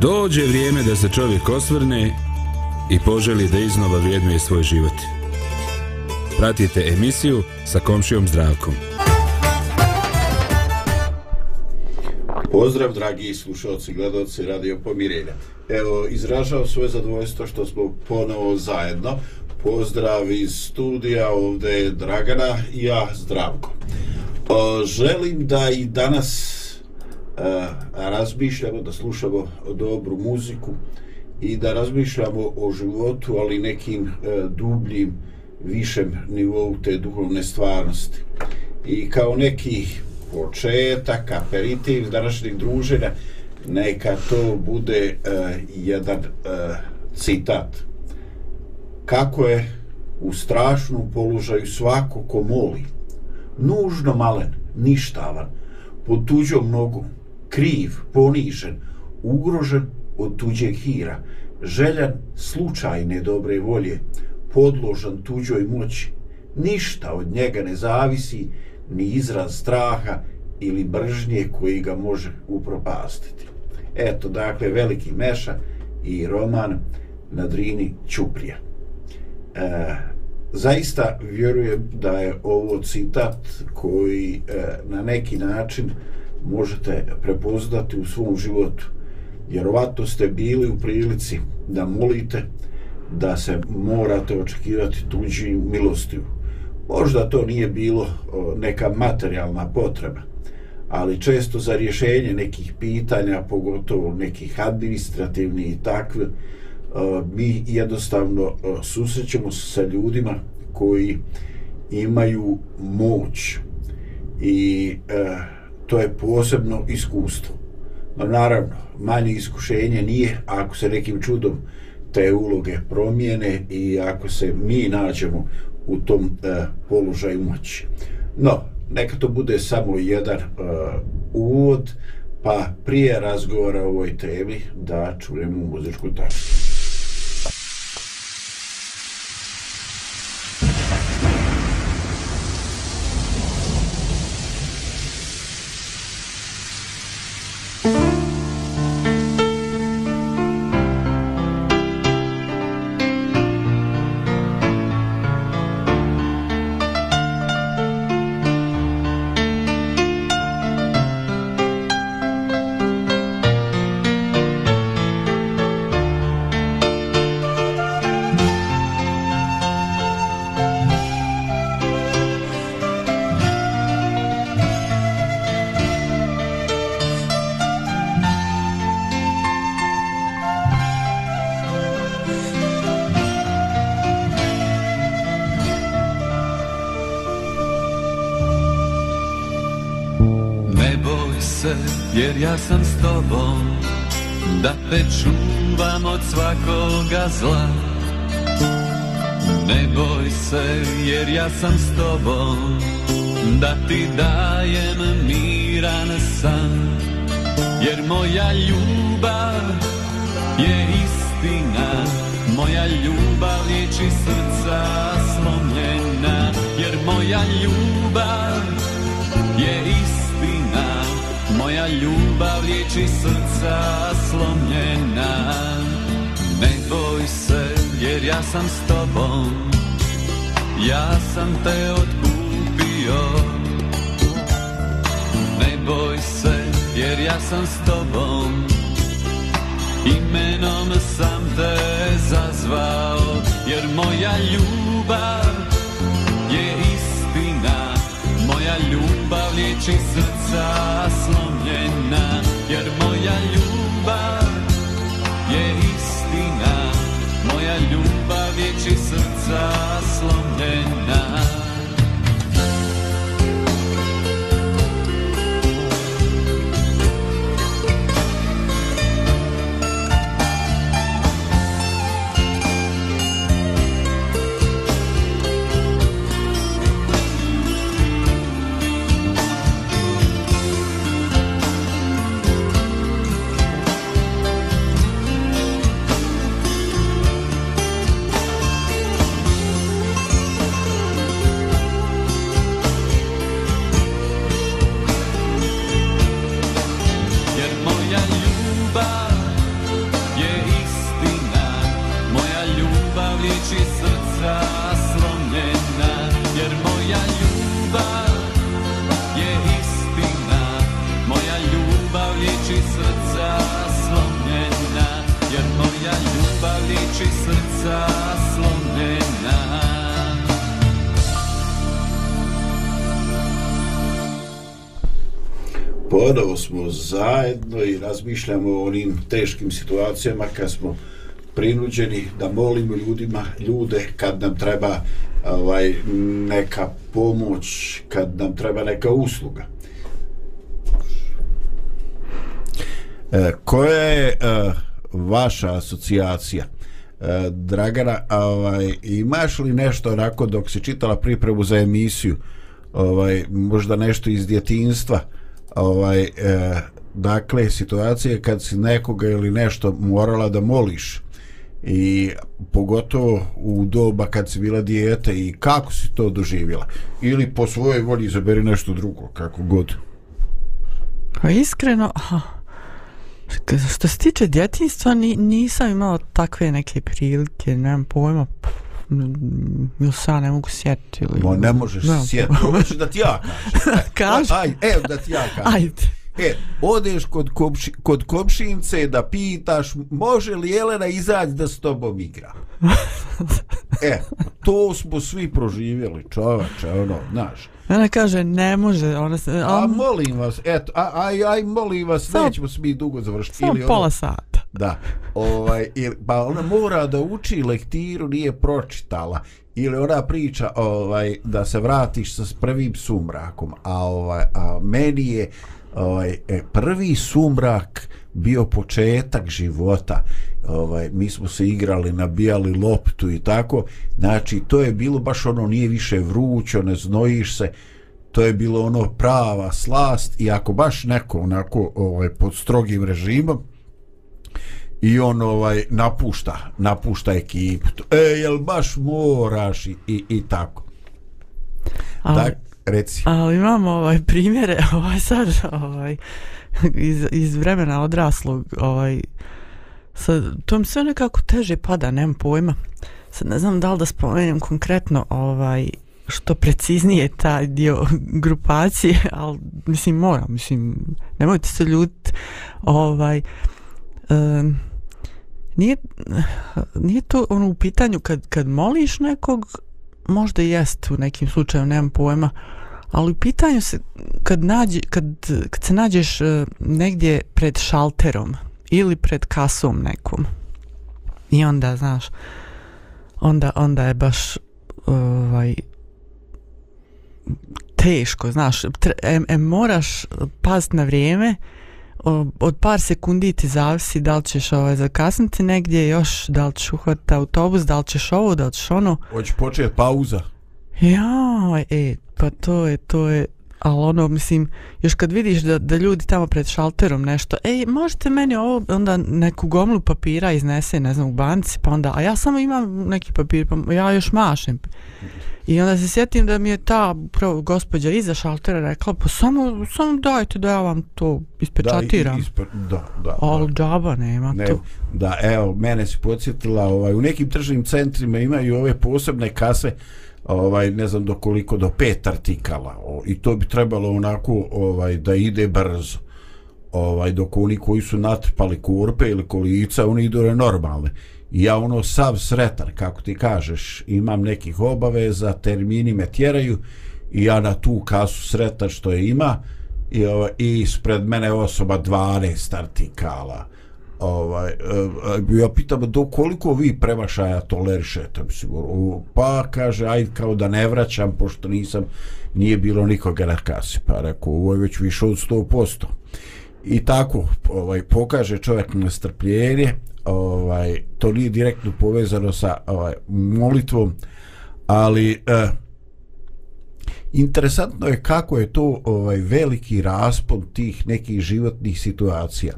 Dođe vrijeme da se čovjek osvrne i poželi da iznova vrijednuje svoj život. Pratite emisiju sa komšijom zdravkom. Pozdrav, dragi slušalci, gledalci Radio Pomirenja. Evo, izražavam svoje zadovoljstvo što smo ponovo zajedno. Pozdrav iz studija, ovdje je Dragana i ja, Zdravko. O, želim da i danas razmišljamo, da slušamo dobru muziku i da razmišljamo o životu, ali nekim e, dubljim, višem nivou te duhovne stvarnosti. I kao neki početak, aperitiv današnjeg druženja, neka to bude uh, jedan uh, citat. Kako je u strašnom položaju svako ko moli, nužno malen, ništavan, pod tuđom nogom, kriv, ponižen, ugrožen od tuđeg hira, željan slučajne dobre volje, podložan tuđoj moći, ništa od njega ne zavisi, ni izraz straha ili bržnje koji ga može upropastiti. Eto, dakle, veliki meša i roman na drini Ćuprija. E, zaista vjerujem da je ovo citat koji e, na neki način možete prepoznati u svom životu. Vjerovatno ste bili u prilici da molite da se morate očekivati tuđi milostiju Možda to nije bilo neka materijalna potreba, ali često za rješenje nekih pitanja, pogotovo nekih administrativnih i takve, mi jednostavno susrećemo se sa ljudima koji imaju moć i e, to je posebno iskustvo. No, naravno, manje iskušenje nije ako se nekim čudom te uloge promijene i ako se mi nađemo u tom e, položaju moći. No, neka to bude samo jedan e, uvod, pa prije razgovora o ovoj temi da čujemo muzičku tačku. Ga zla. Ne boj se jer ja sam s tobom Da ti dajem miran san. Jer moja ljubav je istina Moja ljubav liječi srca slomljena. Jer moja ljubav je istina Moja ljubav liječi srca slomljena. Ne boj jer ja sam s tobom. Ja sam te odkupio. Ne boj se jer ja sam s tobom. Imenom sam te zazvao Jer moja ljubav je istina. Moja ljubav liječi srca slomljena jer moja ljubav je istina moja ljubav je či srca slomljena. Ponovo smo zajedno i razmišljamo o onim teškim situacijama kad smo prinuđeni da molimo ljudima, ljude kad nam treba ovaj, neka pomoć, kad nam treba neka usluga. E, koja je e, vaša asocijacija? E, Dragana, ovaj, imaš li nešto onako dok si čitala pripremu za emisiju, ovaj, možda nešto iz djetinstva, ovaj, e, dakle, situacije kad si nekoga ili nešto morala da moliš, i pogotovo u doba kad si bila dijete i kako si to doživjela. Ili po svojoj volji izaberi nešto drugo kako god. Pa iskreno, aha, što se tiče djetinstva, ni, nisam imala takve neke prilike, nemam pojma, ili ja ne mogu sjetiti. Ili... Mo, ne možeš Nemam sjetiti, hoćeš da ti ja kažem Kaži. Aj, evo da ti ja kažem Ajde. E, odeš kod, komši, kod komšince da pitaš može li Jelena izaći da s tobom igra. E, to smo svi proživjeli, čovače, ono, znaš. Ona kaže, ne može, ona se, A a, molim vas, eto, aj, aj, molim vas, Samo- nećemo se mi dugo završiti. samo ili pola ono, sata. Da, ovaj, ili, pa ona mora da uči lektiru, nije pročitala. Ili ona priča ovaj, da se vratiš sa prvim sumrakom, a, ovaj, a meni je ovaj, e, prvi sumrak bio početak života. Ovaj, mi smo se igrali, nabijali loptu i tako. Znači, to je bilo baš ono, nije više vrućo, ne znojiš se to je bilo ono prava slast i ako baš neko onako ovaj pod strogim režimom i on ovaj napušta napušta ekipu. E jel baš moraš i, i, i tako? Ali, tak reci. ali imamo ovaj primjere, ovaj sad, ovaj, iz, iz vremena odraslog, ovaj, sad, to mi sve nekako teže pada, nemam pojma. Sad ne znam da li da spomenem konkretno ovaj, što preciznije taj dio grupacije, ali mislim moram, mislim, nemojte se ljutiti, ovaj, um, nije, nije to ono u pitanju kad, kad moliš nekog, možda jest u nekim slučaju, nemam pojma, ali u pitanju se kad, nađe, kad, kad se nađeš e, negdje pred šalterom ili pred kasom nekom i onda, znaš, onda, onda je baš ovaj, teško, znaš, tre, em, em, moraš paziti na vrijeme, uh, od par sekundi ti zavisi da li ćeš ovaj, zakasniti negdje još, da li ćeš uhvatiti autobus, da li ćeš ovo, da li ćeš ono. hoće početi pauza Ja, e, pa to je, to je, ali ono, mislim, još kad vidiš da, da ljudi tamo pred šalterom nešto, ej, možete meni ovo, onda neku gomlu papira iznese, ne znam, u banci, pa onda, a ja samo imam neki papir, pa ja još mašem. I onda se sjetim da mi je ta upravo gospođa iza šaltera rekla, pa samo, samo dajte da ja vam to ispečatiram. da, ispe, da, da, da. džaba nema Ne, to. da, evo, mene si podsjetila, ovaj, u nekim tržnim centrima imaju ove posebne kase, ovaj, ne znam do koliko, do pet artikala, o, i to bi trebalo onako, ovaj, da ide brzo. Ovaj, dok oni koji su natrpali kurpe ili kolica, oni idu normalne. I ja ono sav sretan, kako ti kažeš, imam nekih obaveza, termini me tjeraju i ja na tu kasu sretan što je ima i, ovaj, i ispred mene osoba 12 artikala ovaj, e, ja pitam do koliko vi premašaja tolerišete mislim, pa kaže aj kao da ne vraćam pošto nisam nije bilo nikoga na kasi pa rekao ovo je već više od 100% i tako ovaj pokaže čovjek nestrpljenje ovaj to nije direktno povezano sa ovaj molitvom ali eh, interesantno je kako je to ovaj veliki raspon tih nekih životnih situacija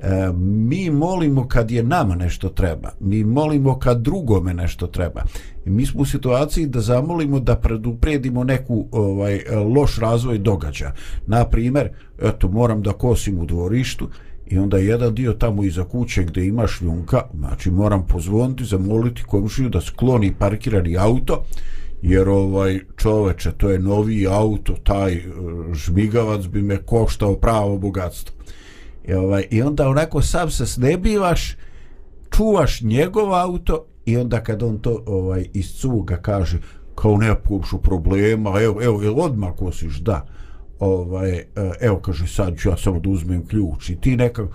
e, mi molimo kad je nama nešto treba mi molimo kad drugome nešto treba. I mi smo u situaciji da zamolimo da predupredimo neku ovaj loš razvoj događaja. Na primjer eto moram da kosim u dvorištu i onda jedan dio tamo iza kuće gdje ima šljunka znači moram pozvoniti zamoliti komšiju da skloni parkirani auto jer ovaj čoveče to je novi auto taj e, žmigavac bi me koštao pravo bogatstvo. I, ovaj, I onda onako sam se snebivaš, čuvaš njegov auto i onda kad on to ovaj iz cuga kaže kao ne pušu problema, evo, evo, jel odmah kosiš, da. Ovaj, e, evo, kaže, sad ću ja samo da uzmem ključ i ti nekako,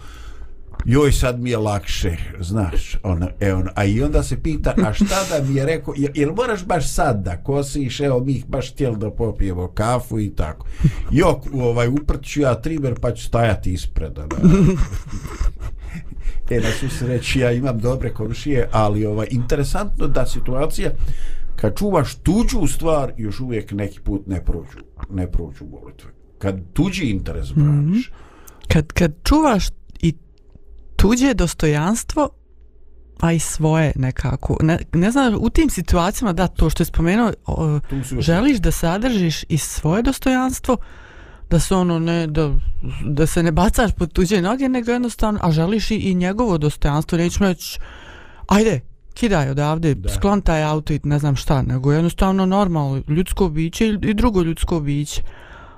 joj sad mi je lakše, znaš, ono, evo, a i onda se pita, a šta da mi je rekao, jel, jel moraš baš sad da kosiš, evo, mi ih baš htjeli da popijemo kafu i tako. Jo, ovaj, uprću ja trimer, pa ću stajati ispred, ono. e, na su sreći, ja imam dobre komšije, ali ovaj, interesantno da situacija, kad čuvaš tuđu stvar, još uvijek neki put ne prođu, ne prođu molitve. Kad tuđi interes braniš, mm -hmm. Kad, kad čuvaš tuđe dostojanstvo, a i svoje nekako. Ne, ne znam, u tim situacijama, da, to što je spomenuo, o, želiš da sadržiš i svoje dostojanstvo, da se ono ne, da, da se ne bacaš pod tuđe noge, nego jednostavno, a želiš i, i njegovo dostojanstvo, nećemo reći, ajde, kidaj odavde, da. sklon taj auto i ne znam šta, nego jednostavno normalno ljudsko biće i drugo ljudsko biće.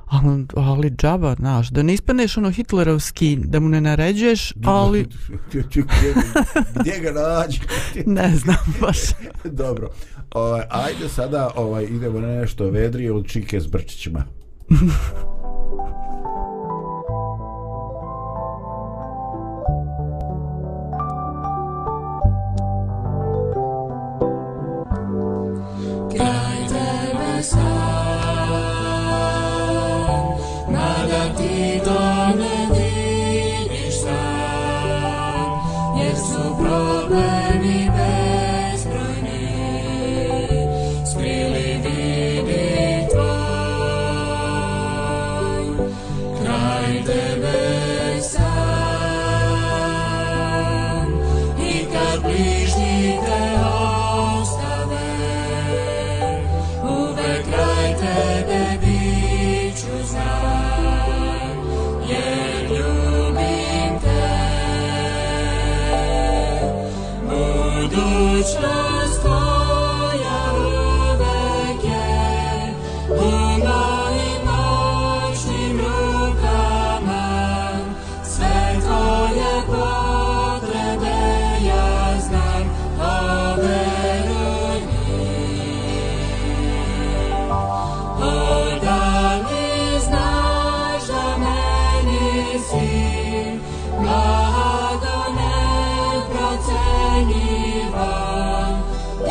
Ali, ali džaba, znaš, da ne ispadneš ono hitlerovski, da mu ne naređuješ, ali... Gdje ga nađi? ne znam, baš. Dobro. Ovaj, ajde sada ovaj, idemo na nešto vedrije od čike s brčićima. Jednak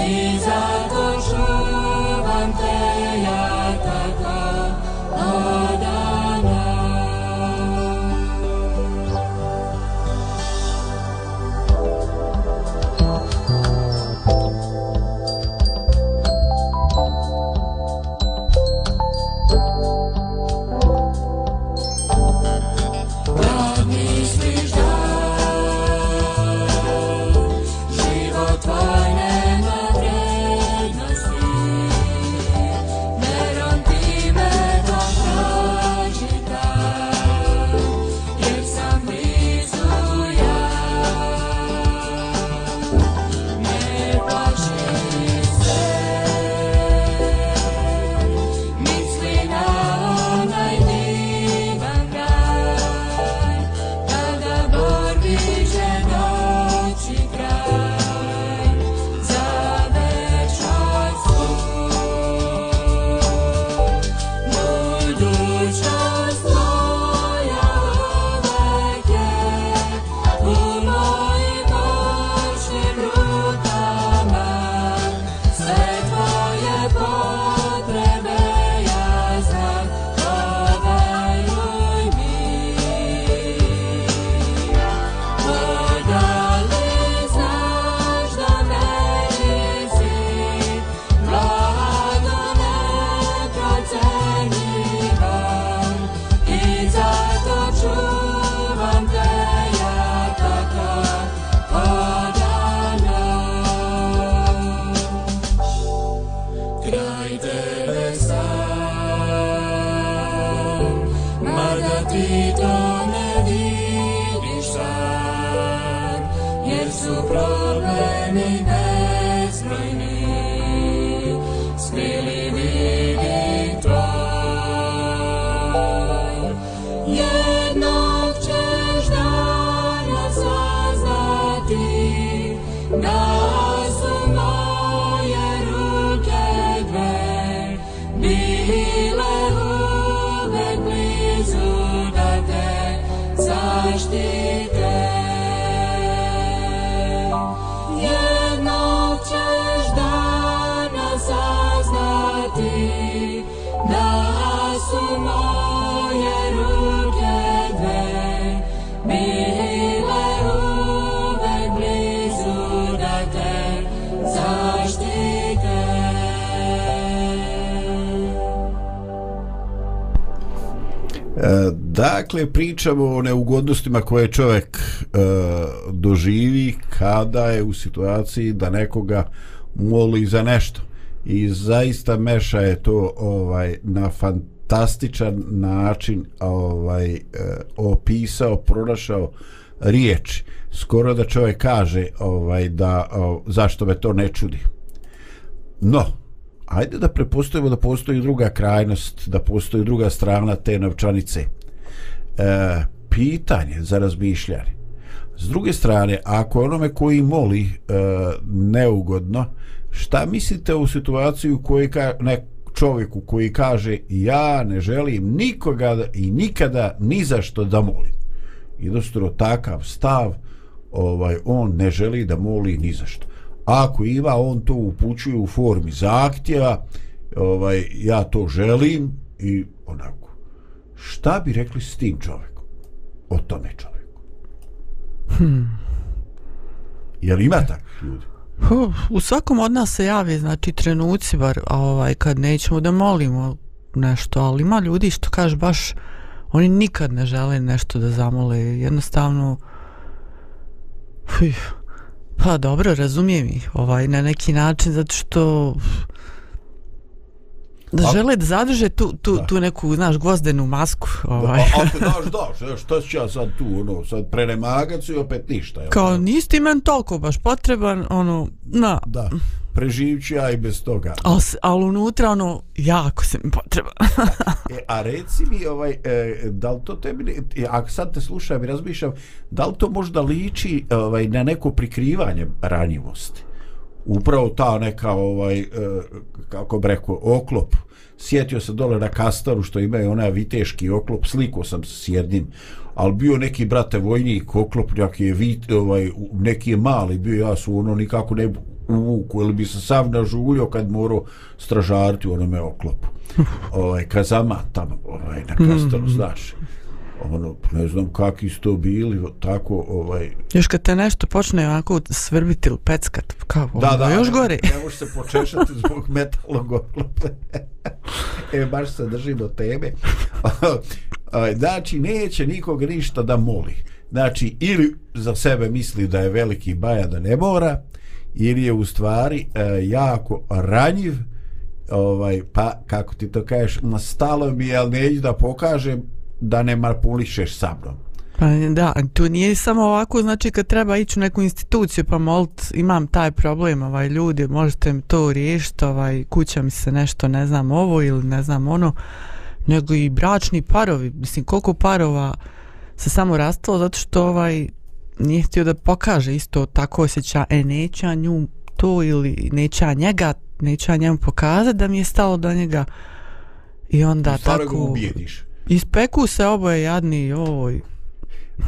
is Dakle, pričamo o neugodnostima koje čovjek e, doživi kada je u situaciji da nekoga moli za nešto. I zaista Meša je to ovaj na fantastičan način ovaj e, opisao, pronašao riječ. Skoro da čovjek kaže ovaj da o, zašto me to ne čudi. No, ajde da prepostavimo da postoji druga krajnost, da postoji druga strana te novčanice. E, pitanje za razmišljanje. S druge strane, ako onome koji moli e, neugodno, šta mislite u situaciju koji ka, ne, čovjeku koji kaže ja ne želim nikoga i nikada ni za što da molim. Jednostavno takav stav ovaj on ne želi da moli ni za što. Ako ima on to upućuje u formi zahtjeva, ovaj ja to želim i onako. Šta bi rekli s tim čovjekom? O tome čovjeku. Hmm. Jel ima takvih ljudi? U svakom od nas se javi, znači, trenuci, bar, ovaj, kad nećemo da molimo nešto, ali ima ljudi što kaže baš, oni nikad ne žele nešto da zamole, jednostavno, fuj, pa dobro, razumijem ih, ovaj, na neki način, zato što da A- žele da zadrže tu, tu, Da. tu neku, znaš, gvozdenu masku, ovaj. Da, ako daš, daš, šta ću ja sad tu, ono, sad prenemagac i opet ništa. Jel? kao nisi ti men toliko baš potreban, ono, na, Da, preživit ću ja i bez toga. ali, ali unutra, ono, jako se mi potreban. E, a reci mi, ovaj, e, da li to tebi, e, ako sad te slušam i razmišljam, da li to možda liči ovaj, na neko prikrivanje ranjivosti? Upravo ta neka, ovaj, e, kako bi rekao, oklop. Sjetio sam dole na Kastaru što imaju onaj viteški oklop, sliko sam se s jednim, ali bio neki brate vojnik, oklopnjak je vit, ovaj, neki je mali bio, ja su ono nikako ne uvuku, ili bi se sav nažuljio kad morao stražariti u onome oklopu. ovaj, kazama tamo, ovaj, na Kastaru, znaš. Ono, ne znam kakvi su to bili, tako, ovaj, Još kad te nešto počne onako svrbiti ili peckat, kao, Da, ono, da, još ne, gore. Ne može se počešati zbog metalnog oklopa. e, baš se drži do teme. Znači, neće nikoga ništa da moli. Znači, ili za sebe misli da je veliki baja da ne mora, ili je u stvari e, jako ranjiv, ovaj, pa, kako ti to kažeš, na stalo mi je, ali neću da pokažem da ne manipulišeš sa mnom. Pa da, tu nije samo ovako, znači kad treba ići u neku instituciju pa molit, imam taj problem, ovaj, ljudi, možete mi to riješiti, ovaj, kuća mi se nešto, ne znam, ovo ili ne znam ono, nego i bračni parovi, mislim, koliko parova se samo rastalo zato što ovaj nije htio da pokaže isto tako osjeća, e, neće ja nju to ili neće ja njega, neće ja njemu pokazati da mi je stalo do njega i onda I stvarno ga tako ubijediš ispeku se oboje jadni, oj,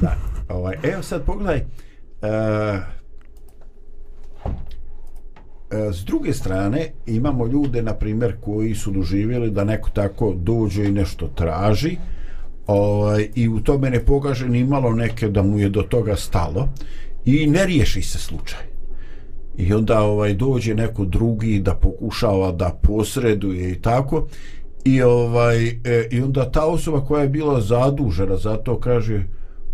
Da, ovaj, evo sad pogledaj, uh, s druge strane imamo ljude, na primjer, koji su doživjeli da neko tako dođe i nešto traži ovaj, i u tome ne pogaže ni malo neke da mu je do toga stalo i ne riješi se slučaj. I onda ovaj dođe neko drugi da pokušava da posreduje i tako i ovaj e, i onda ta osoba koja je bila zadužena za to kaže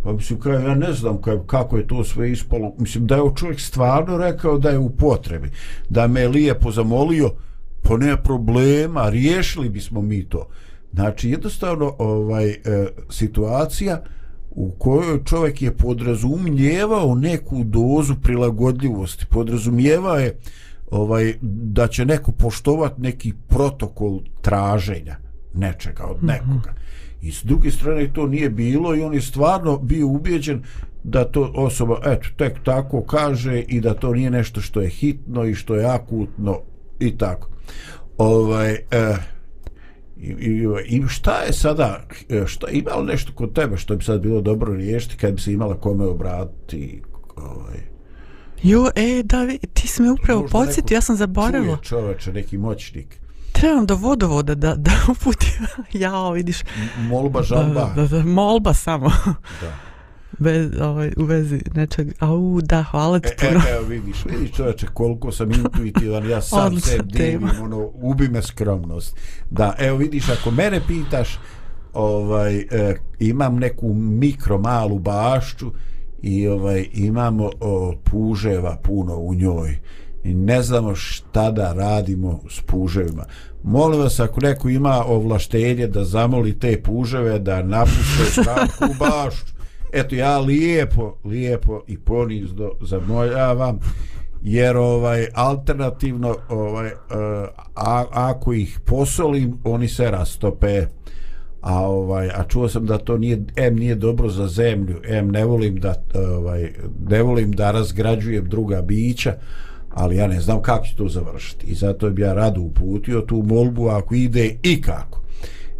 pa mislim kaj, ja ne znam kaj, kako je to sve ispalo. Mislim da je čovjek stvarno rekao da je u potrebi da me je lijepo zamolio po nema problema riješili bismo mi to. Znači jednostavno ovaj e, situacija u kojoj čovjek je podrazumijevao neku dozu prilagodljivosti, podrazumijevao je ovaj, da će neko poštovat neki protokol traženja nečega od nekoga. I s druge strane to nije bilo i on je stvarno bio ubijeđen da to osoba eto tek tako kaže i da to nije nešto što je hitno i što je akutno i tako. Ovaj eh, I, i, i šta je sada, e, šta, ima li nešto kod tebe što bi sad bilo dobro riješiti kad bi se imala kome obratiti? Ovaj, Jo, e, da, vi- ti si me upravo podsjetio, ja sam zaboravila. Čuje čoveče, neki moćnik. Trebam do vodovoda da, da uputim. Jao, vidiš. M- Molba, žalba. Da, da, da, molba samo. Da. Bez, ovaj, u vezi nečeg. Au, da, hvala ti E, puno. e, evo vidiš, vidiš čoveče koliko sam intuitivan, ja sam se divim, ono, ubi me skromnost. Da, evo vidiš, ako mene pitaš, ovaj, e, imam neku mikro malu bašću i ovaj, imamo o, puževa puno u njoj. I ne znamo šta da radimo s puževima. Molim vas, ako neko ima ovlaštenje da zamoli te puževe da napuste stranku u bašću, eto ja lijepo, lijepo i ponizno zamoljavam jer ovaj alternativno ovaj e, a, ako ih posolim oni se rastope a ovaj a čuo sam da to nije em nije dobro za zemlju. Em ne volim da ovaj ne volim da razgrađujem druga bića ali ja ne znam kako će to završiti. I zato bi ja rado uputio tu molbu ako ide i kako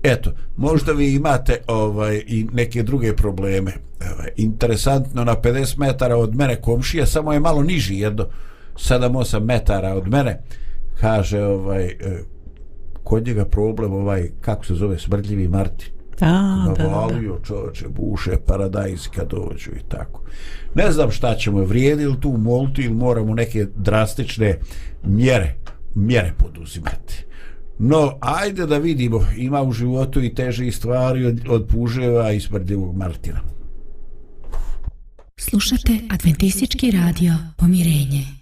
Eto, možda vi imate ovaj i neke druge probleme. Ovaj, interesantno, na 50 metara od mene komšija, samo je malo niži, jedno 7-8 metara od mene, kaže ovaj, e, kod njega problem ovaj, kako se zove, smrdljivi Martin. A, da, da, da. Navalio čovječe, buše, paradajz kad dođu i tako. Ne znam šta ćemo, vrijedi li tu molti ili moramo neke drastične mjere, mjere poduzimati. No, ajde da vidimo, ima u životu i teže stvari od, od puževa i smrdljivog Martina. Slušate Adventistički radio Pomirenje.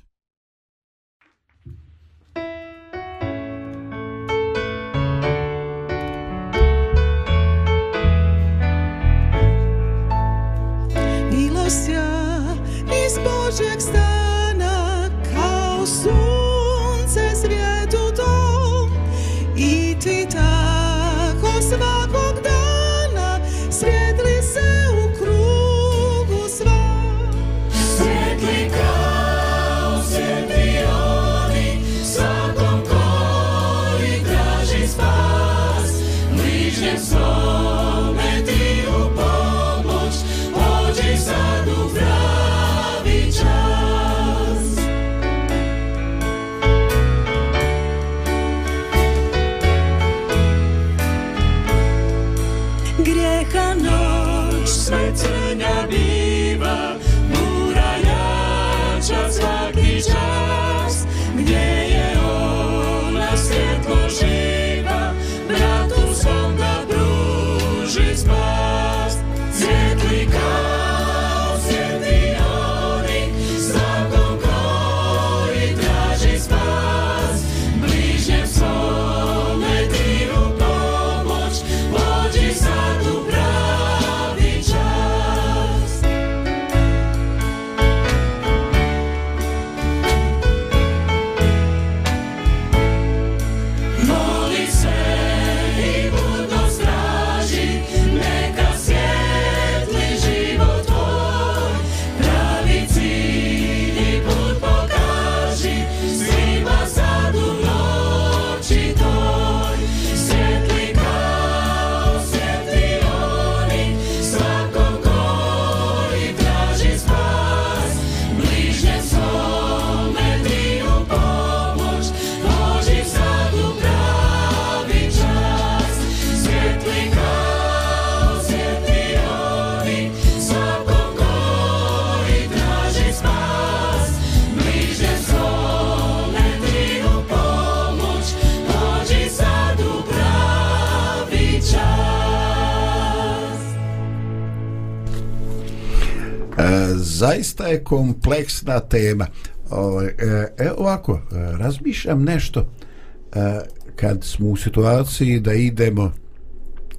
Kompleksna tema. Ovaj, e, e, ovako, e, razmišljam nešto e, kad smo u situaciji da idemo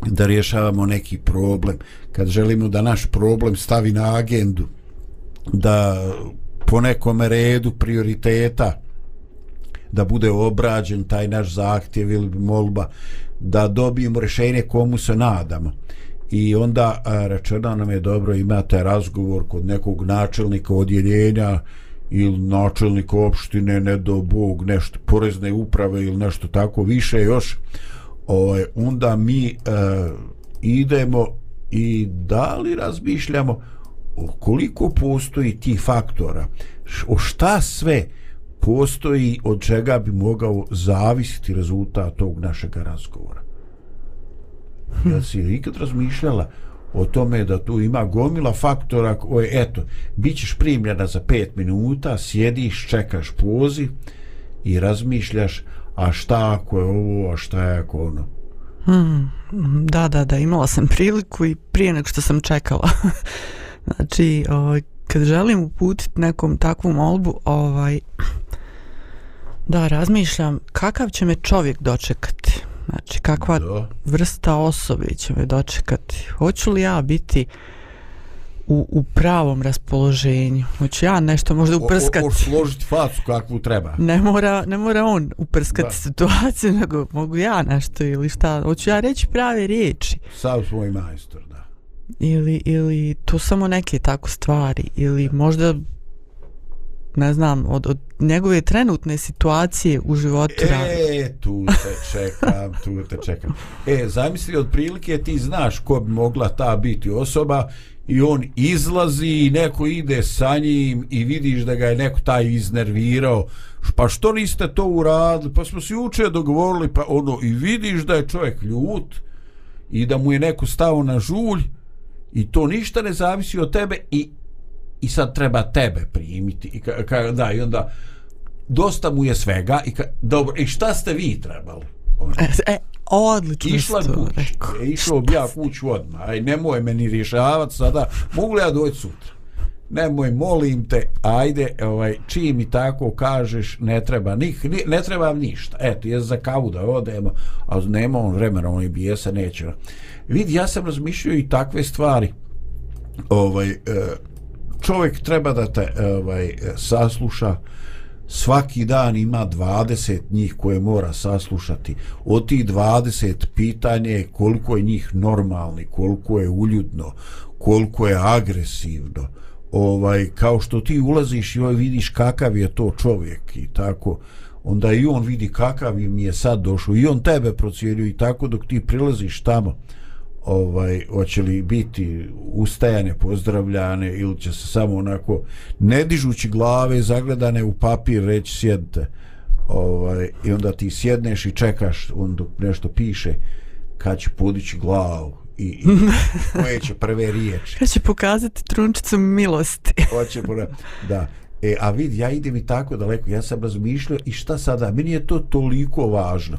da rješavamo neki problem, kad želimo da naš problem stavi na agendu, da po nekom redu prioriteta da bude obrađen taj naš zahtjev ili molba, da dobijemo rješenje komu se nadamo. I onda a, rečeno nam je dobro imate razgovor kod nekog načelnika odjeljenja ili načelnika opštine, ne do Bog, nešto, porezne uprave ili nešto tako više još, ovaj, onda mi e, idemo i da li razmišljamo o koliko postoji ti faktora, o šta sve postoji od čega bi mogao zavisiti rezultat tog našeg razgovora. Ja si ikad razmišljala o tome da tu ima gomila faktora koje, eto, bit ćeš primljena za pet minuta, sjediš, čekaš poziv i razmišljaš a šta ako je ovo, a šta je ako ono. Hmm, da, da, da, imala sam priliku i prije nego što sam čekala. znači, ovaj, kad želim uputiti nekom takvu molbu, ovaj, da, razmišljam kakav će me čovjek dočekati. Znači, kakva Da. vrsta osobe će me dočekati. Hoću li ja biti u, u pravom raspoloženju? Hoću ja nešto možda uprskati? O, složiti facu kakvu treba. ne mora, ne mora on uprskati Da. situaciju, nego mogu ja nešto ili šta. Hoću ja reći prave riječi. Sav svoj majstor, da. Ili, ili to samo neke tako stvari. Ili možda ne znam, od, od njegove trenutne situacije u životu radi. E, tu te čekam, tu te čekam. E, zamisli, otprilike ti znaš ko bi mogla ta biti osoba i on izlazi i neko ide sa njim i vidiš da ga je neko taj iznervirao. Pa što niste to uradili? Pa smo se juče dogovorili, pa ono, i vidiš da je čovjek ljut i da mu je neko stao na žulj i to ništa ne zavisi od tebe i i sad treba tebe primiti. I ka, ka, da i onda dosta mu je svega i ka, dobro i šta ste vi trebali? E, e odlično išla si to kući. rekao. e, išao bi ja kuću odmah. Aj nemoj meni rješavati sada. Mogu li ja doći sutra? Nemoj molim te ajde ovaj čim mi tako kažeš ne treba ni, ne trebam ništa. Eto je za kavu da odemo a nema on vremena on i bijesa neće. Vidi ja sam razmišljao i takve stvari. Ovaj e, čovjek treba da te e, ovaj e, sasluša. Svaki dan ima 20 njih koje mora saslušati. Od tih 20 pitanje je koliko je njih normalni koliko je uljudno koliko je agresivno. Ovaj kao što ti ulaziš i ovaj vidiš kakav je to čovjek i tako onda i on vidi kakav im je sad došao i on tebe procjenjuje i tako dok ti prilaziš tamo ovaj hoće li biti ustajane pozdravljane ili će se samo onako ne dižući glave zagledane u papir reći sjedite ovaj i onda ti sjedneš i čekaš on dok nešto piše kad će podići glavu i, i koje će prve riječi Kad će pokazati trunčicu milosti. hoće da E, a vidi, ja idem i tako daleko, ja sam razmišljao i šta sada, meni je to toliko važno.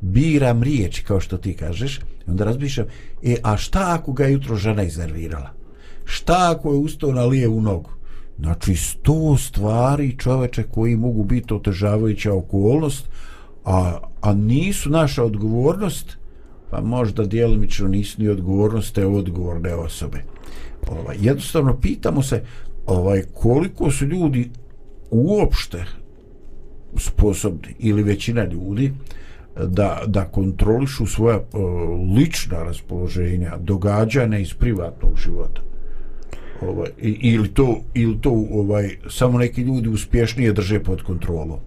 Biram riječi, kao što ti kažeš, i onda razmišljam, e, a šta ako ga je jutro žena iznervirala? Šta ako je ustao na lijevu nogu? Znači, sto stvari čoveče koji mogu biti otežavajuća okolnost, a, a nisu naša odgovornost, pa možda djelomično nisu ni odgovornost te odgovorne osobe. Ovaj, jednostavno pitamo se ovaj koliko su ljudi uopšte sposobni ili većina ljudi da, da kontrolišu svoja uh, lična raspoloženja, događanja iz privatnog života. Ovaj, ili to ili to ovaj samo neki ljudi uspješnije drže pod kontrolom.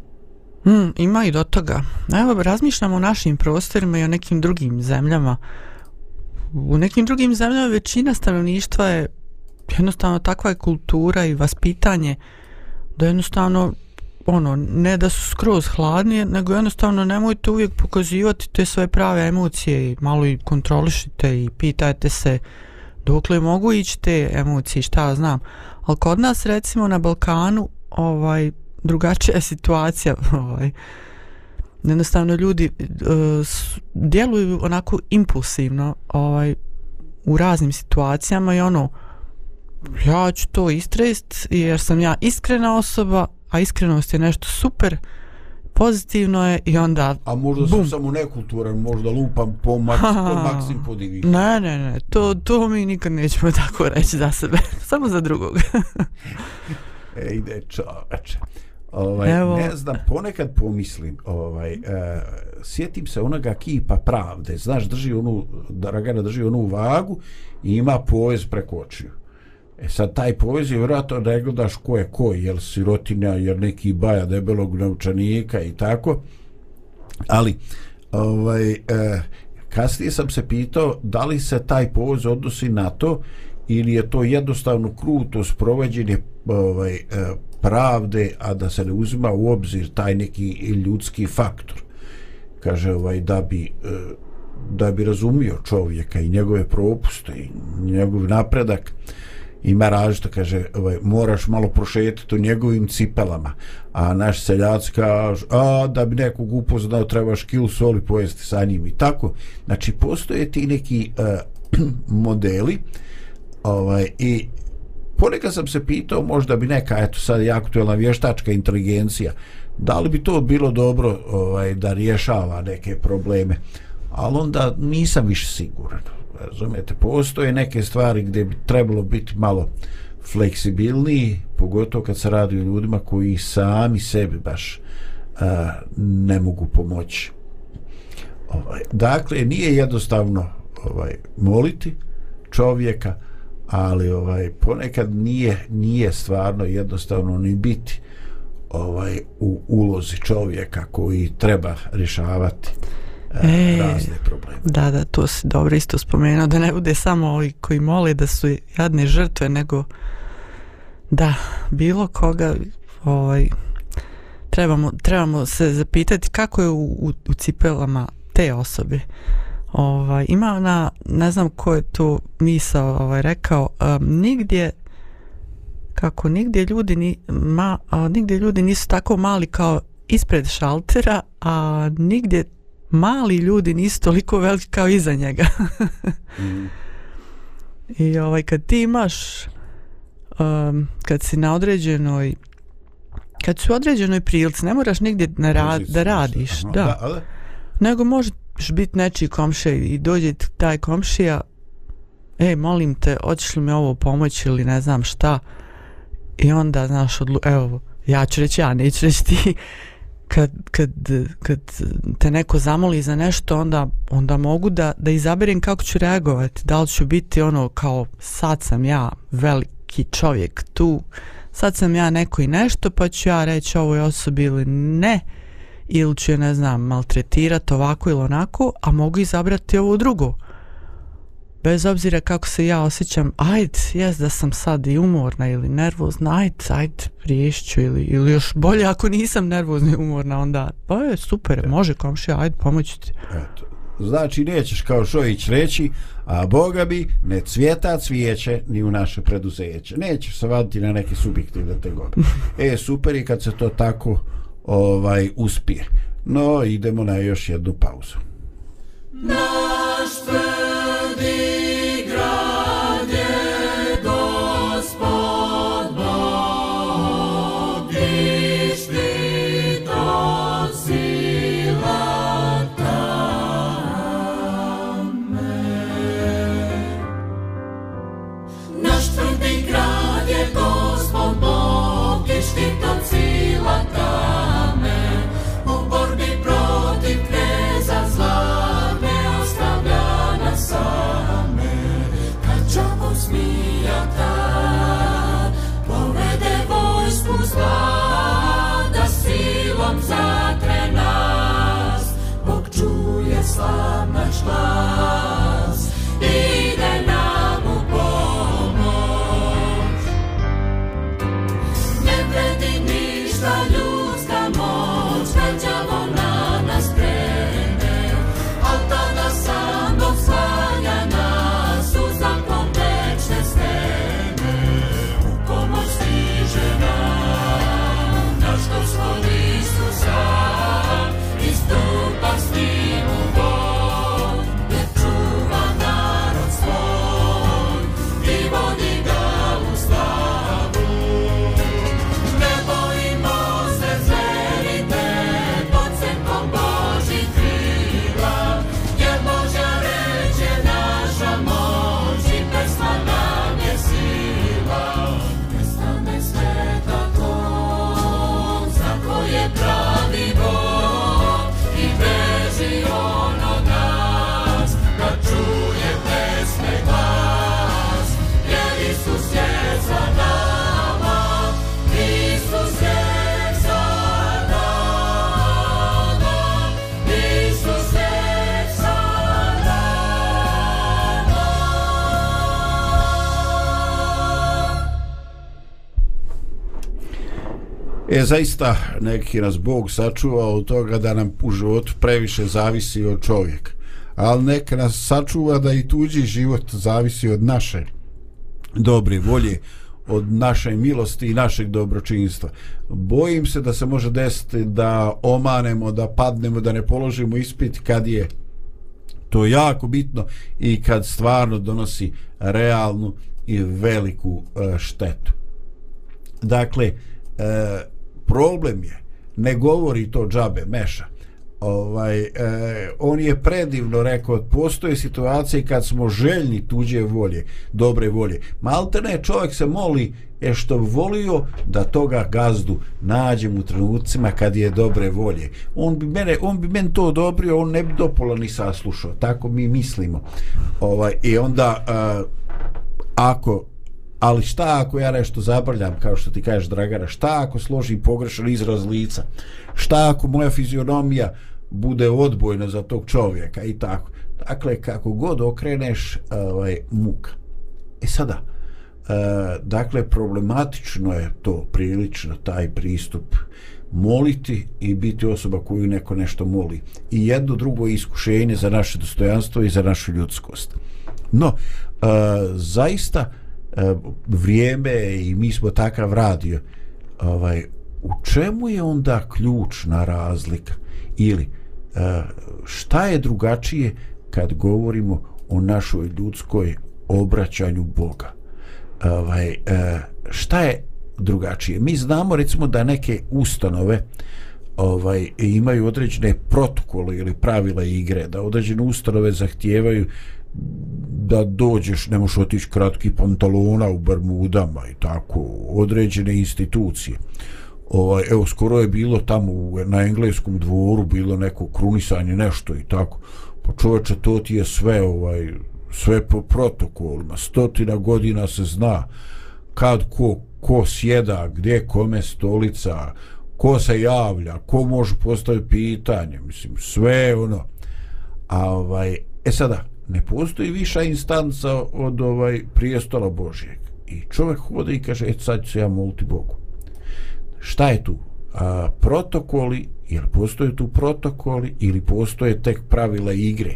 Mm, ima i do toga. Evo, razmišljamo o našim prostorima i o nekim drugim zemljama. U nekim drugim zemljama većina stanovništva je jednostavno takva je kultura i vaspitanje da jednostavno ono, ne da su skroz hladni, nego jednostavno nemojte uvijek pokazivati te svoje prave emocije i malo i kontrolišite i pitajte se dokle mogu ići te emocije, šta ja znam. Ali kod nas recimo na Balkanu ovaj drugačija je situacija ovaj jednostavno ljudi uh, djeluju onako impulsivno ovaj u raznim situacijama i ono ja ću to istrest jer sam ja iskrena osoba a iskrenost je nešto super pozitivno je i onda A možda Bum. sam samo nekulturan, možda lupam po, maks, po maksim po divi. ne ne ne to, to mi nikad nećemo tako reći za sebe samo za drugog E, ide čoveče. Ovaj, Evo. ne znam, ponekad pomislim, ovaj, e, sjetim se onoga kipa pravde, znaš, drži onu, Dragana drži onu vagu i ima povez preko očiju. E sad, taj povez je vjerojatno ne gledaš ko je ko, jel sirotinja, jer neki baja debelog naučanika i tako, ali ovaj, e, kasnije sam se pitao da li se taj povoz odnosi na to ili je to jednostavno kruto sprovođenje ovaj, e, pravde, a da se ne uzima u obzir taj neki ljudski faktor. Kaže, ovaj, da bi e, da bi razumio čovjeka i njegove propuste i njegov napredak ima različito, kaže, ovaj, moraš malo prošetiti u njegovim cipelama, a naš seljac kaže, a da bi nekog upoznao trebaš kilu soli pojesti sa njim. I tako. Znači, postoje ti neki uh, modeli ovaj, i ponekad sam se pitao, možda bi neka, eto sad je aktuelna vještačka inteligencija, da li bi to bilo dobro ovaj, da rješava neke probleme, ali onda nisam više siguran razumijete, postoje neke stvari gdje bi trebalo biti malo fleksibilniji, pogotovo kad se radi o ljudima koji sami sebi baš a, ne mogu pomoći. Ovaj, dakle, nije jednostavno ovaj moliti čovjeka, ali ovaj ponekad nije nije stvarno jednostavno ni biti ovaj u ulozi čovjeka koji treba rješavati e, razne probleme. Da, da, to si dobro isto spomenuo, da ne bude samo ovi koji mole da su jadne žrtve, nego da, bilo koga ovaj, trebamo, trebamo se zapitati kako je u, u, u cipelama te osobe. Ovaj, ima ona, ne znam ko je to misao ovaj, rekao, um, nigdje kako nigdje ljudi ni, ma, a, nigdje ljudi nisu tako mali kao ispred šaltera, a nigdje mali ljudi nisu toliko veliki kao iza njega. mm. I ovaj, kad ti imaš, um, kad si na određenoj, kad si u određenoj prilici, ne moraš nigdje na rad, da radiš, Aha, da. da ali... Nego možeš biti nečiji komšija i dođe taj komšija, ej, molim te, hoćeš li mi ovo pomoći ili ne znam šta, i onda, znaš, odlu, evo, ja ću reći, ja neću reći ti, kad, kad, kad te neko zamoli za nešto onda, onda mogu da, da izaberem kako ću reagovati. Da li ću biti ono kao sad sam ja veliki čovjek tu sad sam ja neko i nešto pa ću ja reći ovoj osobi ili ne ili ću je ne znam maltretirati ovako ili onako a mogu izabrati ovo drugo bez obzira kako se ja osjećam, ajde, jes da sam sad i umorna ili nervozna, ajde, ajde, riješću ili, ili još bolje ako nisam nervozna i umorna, onda, pa je super, ja. može komšija, ajde, pomoći ti. Eto. Znači, nećeš kao Šojić reći, a Boga bi ne cvjeta cvijeće ni u naše preduzeće. Nećeš se vaditi na neke subjektivne tegobe. e, super je kad se to tako ovaj uspije. No, idemo na još jednu pauzu. Naš zaista, neki nas Bog sačuva od toga da nam u životu previše zavisi od čovjeka. Ali neka nas sačuva da i tuđi život zavisi od naše dobre volje, od naše milosti i našeg dobročinstva. Bojim se da se može desiti da omanemo, da padnemo, da ne položimo ispit kad je to jako bitno i kad stvarno donosi realnu i veliku e, štetu. Dakle, e, problem je, ne govori to džabe, meša, ovaj, e, on je predivno rekao, postoje situacije kad smo željni tuđe volje, dobre volje. Maltene čovjek se moli je što bi volio da toga gazdu nađem u trenucima kad je dobre volje. On bi mene, on bi meni to odobrio, on ne bi dopola ni saslušao. Tako mi mislimo. Ovaj, I onda, uh, ako ali šta ako ja nešto zabrljam, kao što ti kažeš Dragana, šta ako složim pogrešan izraz lica, šta ako moja fizionomija bude odbojna za tog čovjeka i tako. Dakle, kako god okreneš, ovaj, muka. E sada, e, dakle, problematično je to prilično, taj pristup moliti i biti osoba koju neko nešto moli. I jedno drugo iskušenje za naše dostojanstvo i za našu ljudskost. No, e, zaista, e, Eh, vrijeme i mi smo takav radio, ovaj, u čemu je onda ključna razlika? Ili, eh, šta je drugačije kad govorimo o našoj ljudskoj obraćanju Boga? Ovaj, eh, šta je drugačije? Mi znamo recimo da neke ustanove ovaj imaju određene protokole ili pravila igre da određene ustanove zahtijevaju da dođeš, ne možeš otići kratki pantalona u Bermudama i tako, određene institucije. Ovaj, evo skoro je bilo tamo u, na engleskom dvoru bilo neko krunisanje nešto i tako. Pa čoveče to ti je sve ovaj sve po protokolima. Stotina godina se zna kad ko, ko sjeda gdje kome stolica ko se javlja ko može postaviti pitanje. Mislim sve ono. A ovaj e sada ne postoji viša instanca od ovaj prijestola Božjeg i čovjek hode i kaže et sad ću ja moliti Bogu. Šta je tu? A, protokoli jer postoje tu protokoli ili postoje tek pravila igre?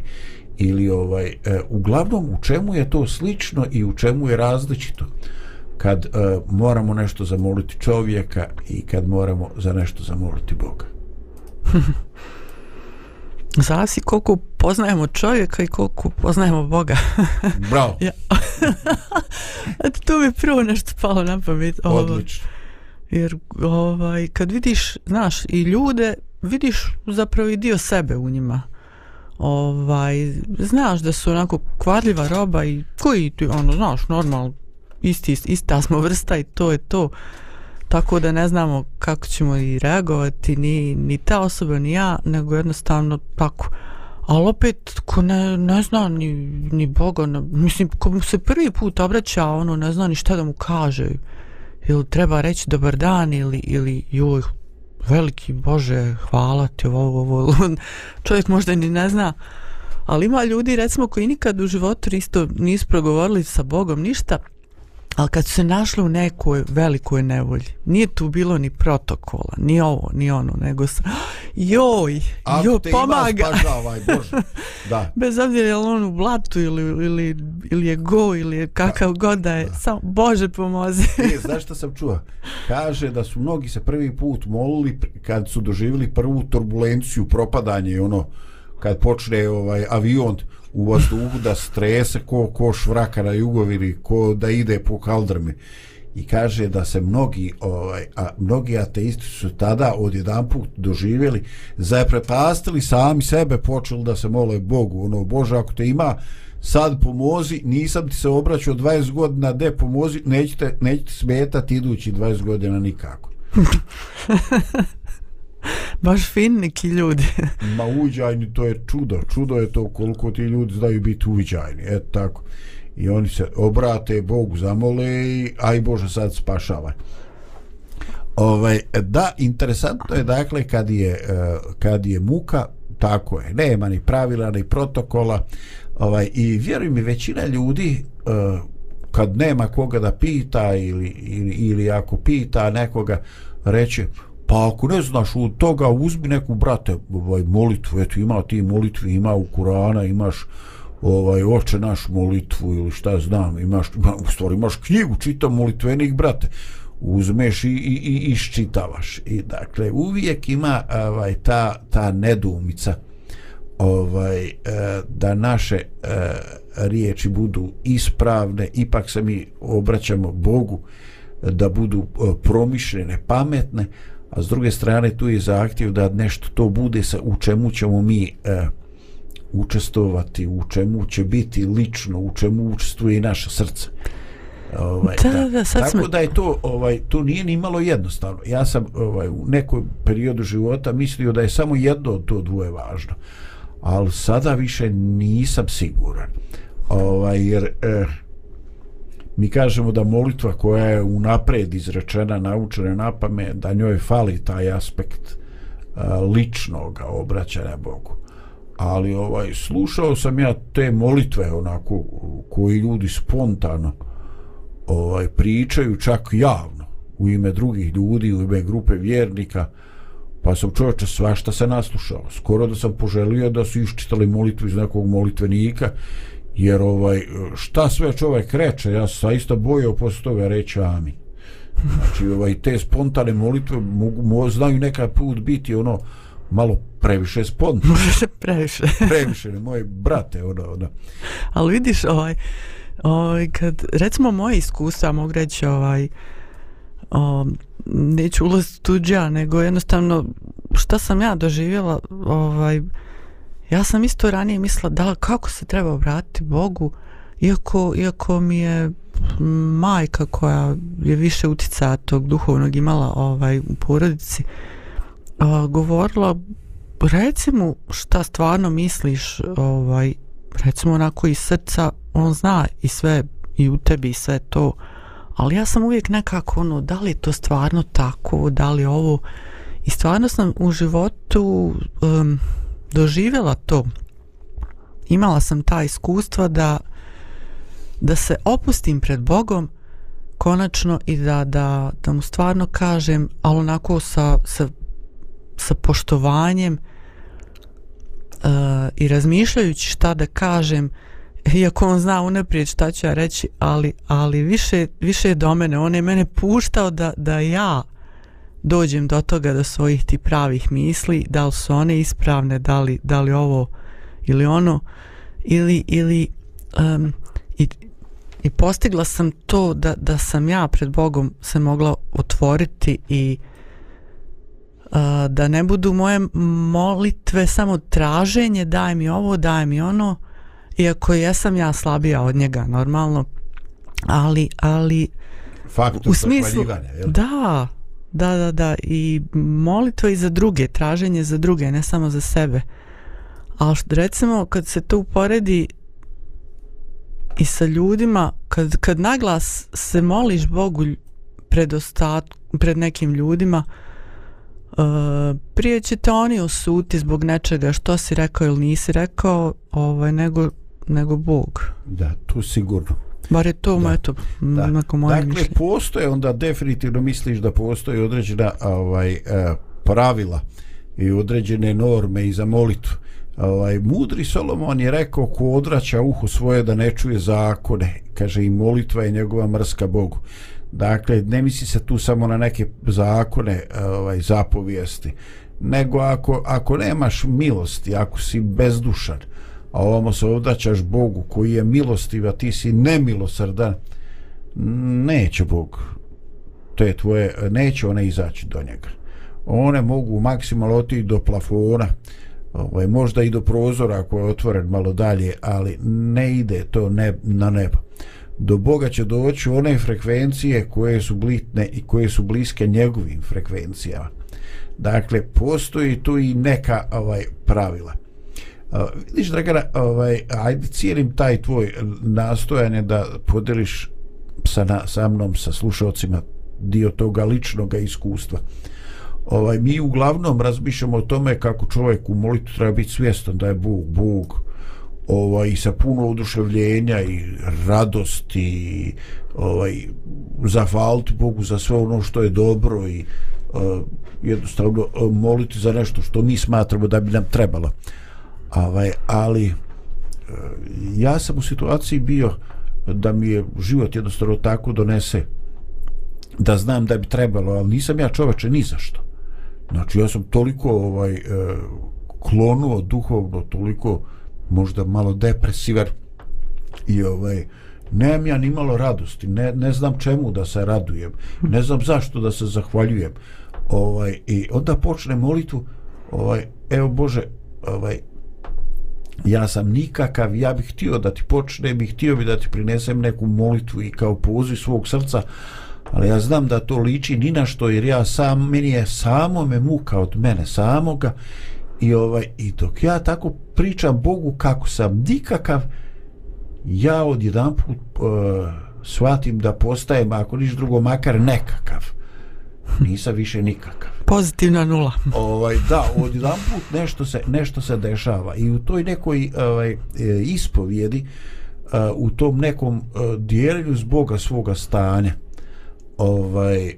Ili ovaj e, uglavnom u čemu je to slično i u čemu je različito? Kad e, moramo nešto zamoliti čovjeka i kad moramo za nešto zamoliti Boga. Zavisi koliko poznajemo čovjeka i koliko poznajemo Boga. Bravo. ja. Eto, tu mi prvo nešto palo na pamet. Odlično. Jer ovaj, kad vidiš, znaš, i ljude, vidiš zapravo i dio sebe u njima. Ovaj, znaš da su onako kvarljiva roba i koji ti, ono, znaš, normal, isti, ista smo vrsta i to je to. Tako da ne znamo kako ćemo i reagovati, ni, ni ta osoba, ni ja, nego jednostavno tako. Ali opet, ko ne, ne zna ni, ni Boga, ne, mislim, ko mu se prvi put obraća, ono, ne zna ni šta da mu kaže. Ili treba reći dobar dan ili, ili joj, veliki Bože, hvala ti ovo, ovo, čovjek možda ni ne zna, ali ima ljudi recimo koji nikad u životu isto nisu progovorili sa Bogom ništa, ali kad su se našli u nekoj velikoj nevolji, nije tu bilo ni protokola, ni ovo, ni ono, nego sa, joj, joj, pomaga. Spažavaj, Bože. Da. Bez obzira je on u blatu ili, ili, ili je go ili je kakav Pa, god da je, samo Bože pomozi. E, znaš šta sam čuo? Kaže da su mnogi se prvi put molili kad su doživjeli prvu turbulenciju, propadanje i ono, kad počne ovaj avion u vazduhu da strese ko, ko švraka na jugovini, ko da ide po kaldrmi. I kaže da se mnogi, ovaj, a mnogi ateisti su tada odjedan put doživjeli, zaprepastili sami sebe, počeli da se mole Bogu. Ono, Bože, ako te ima, sad pomozi, nisam ti se obraćao 20 godina, de pomozi, nećete, nećete smetati idući 20 godina nikako. Baš fin neki ljudi. Ma uviđajni to je čudo, čudo je to koliko ti ljudi znaju biti uviđajni, E tako. I oni se obrate Bogu, zamole i aj Bože sad spašavaj. Ovaj, da, interesantno je dakle kad je, e, kad je muka, tako je, nema ni pravila ni protokola ovaj, i vjeruj mi većina ljudi e, kad nema koga da pita ili, ili, ili ako pita nekoga reće pa ako ne znaš od toga uzmi neku brate ovaj, molitvu. Eto ima ti molitvi ima u Kurana imaš ovaj oče naš molitvu ili šta znam imaš ima, u stvari imaš knjigu čita molitvenih brate. Uzmeš i, i, i iščitavaš. I dakle uvijek ima ovaj ta ta nedumica ovaj eh, da naše eh, riječi budu ispravne. Ipak se mi obraćamo Bogu da budu e, promišljene pametne a s druge strane tu je zahtjev da nešto to bude sa u čemu ćemo mi e, učestovati u čemu će biti lično u čemu učestvuje i naše srce. Ovaj Da, da, da, sad tako smo- da je to ovaj to nije ni malo jednostavno. Ja sam ovaj u nekom periodu života mislio da je samo jedno od to dvoje važno ali sada više nisam siguran. Ovaj jer eh, mi kažemo da molitva koja je unapred izrečena naučena na pamet da njoj fali taj aspekt e, a, ličnog obraćanja Bogu. Ali ovaj slušao sam ja te molitve onako koji ljudi spontano ovaj pričaju čak javno u ime drugih ljudi u ime grupe vjernika pa sam čovječe svašta se naslušao. Skoro da sam poželio da su iščitali molitvu iz nekog molitvenika jer ovaj šta sve čovjek reče ja sam zaista bojao posle toga reći amin znači ovaj te spontane molitve mogu mo, znaju nekad put biti ono malo previše spontane Može se previše. previše moje brate ono, ono. Ali vidiš, ovaj, ovaj, kad, recimo moje iskustva, mogu reći, ovaj, o, neću ulaziti tuđa, nego jednostavno, šta sam ja doživjela, ovaj, ja sam isto ranije mislila, da kako se treba obratiti Bogu, iako, iako mi je majka koja je više utjecaja tog duhovnog imala ovaj, u porodici, a, govorila reci mu šta stvarno misliš ovaj recimo onako iz srca on zna i sve i u tebi i sve to ali ja sam uvijek nekako ono da li je to stvarno tako da li ovo i stvarno sam u životu um, doživjela to imala sam ta iskustva da da se opustim pred Bogom konačno i da, da, da mu stvarno kažem ali onako sa, sa sa poštovanjem e, i razmišljajući šta da kažem iako on zna unaprijed šta ću ja reći ali, ali više, više je do mene. On je mene puštao da, da ja dođem do toga do svojih ti pravih misli da li su one ispravne da li, da li ovo ili ono ili, ili um, i, i postigla sam to da, da sam ja pred Bogom se mogla otvoriti i da ne budu moje molitve samo traženje daj mi ovo, daj mi ono iako jesam ja slabija od njega normalno ali, ali faktor u smislu da, da, da, da. I molitva i za druge traženje za druge, ne samo za sebe. Ali što, recimo kad se to uporedi i sa ljudima kad, kad naglas se moliš Bogu pred, ostat, pred nekim ljudima uh, prije će te oni osuti zbog nečega što si rekao ili nisi rekao ovaj, nego, nego Bog. Da, to sigurno bar je to Da. eto, Da. neko moje dakle mišljenje postoje onda definitivno misliš da postoje određena ovaj e, pravila i određene norme i za molitvu ovaj mudri Solomon je rekao ko odraća uho svoje da ne čuje zakone kaže i molitva je njegova mrska Bogu dakle ne misli se tu samo na neke zakone ovaj zapovijesti nego ako, ako nemaš milosti ako si bezdušan a ovamo se odaćaš Bogu koji je milostiv a ti si nemilosrdan. Neće Bog te tvoje, neće one izaći do njega. One mogu maksimalno otići do plafona ovaj, možda i do prozora ako je otvoren malo dalje ali ne ide to ne, na nebo. Do Boga će doći one frekvencije koje su blitne i koje su bliske njegovim frekvencijama. Dakle postoji tu i neka ovaj pravila. Uh, vidiš Dragana, ovaj, ajde cijelim taj tvoj nastojanje da podeliš sa, na, sa mnom, sa slušalcima dio toga ličnog iskustva. Ovaj, mi uglavnom razmišljamo o tome kako čovjek u molitvu treba biti svjestan da je Bog, Bog ovaj, i sa puno oduševljenja i radosti i ovaj, zahvaliti Bogu za sve ono što je dobro i uh, jednostavno uh, moliti za nešto što mi smatramo da bi nam trebalo ovaj, ali e, ja sam u situaciji bio da mi je život jednostavno tako donese da znam da bi trebalo ali nisam ja čoveče ni za što. Znači ja sam toliko ovaj e, klonuo duhovno toliko možda malo depresivan i ovaj nemam ja ni malo radosti ne, ne znam čemu da se radujem ne znam zašto da se zahvaljujem. Ovaj i onda počne molitvu ovaj evo Bože ovaj ja sam nikakav ja bih htio da ti počnem i htio bi da ti prinesem neku molitvu i kao poziv svog srca ali ja znam da to liči ni na što jer ja sam meni je samo me muka od mene samoga i ovaj i dok ja tako pričam Bogu kako sam nikakav ja od jedan put uh, e, shvatim da postajem ako niš drugo makar nekakav. Nisam više nikakav. Pozitivna nula. ovaj da od jedan put nešto se nešto se dešava i u toj nekoj ovaj e, ispovjedi e, u tom nekom uh, dijeljenju zboga svoga stanja ovaj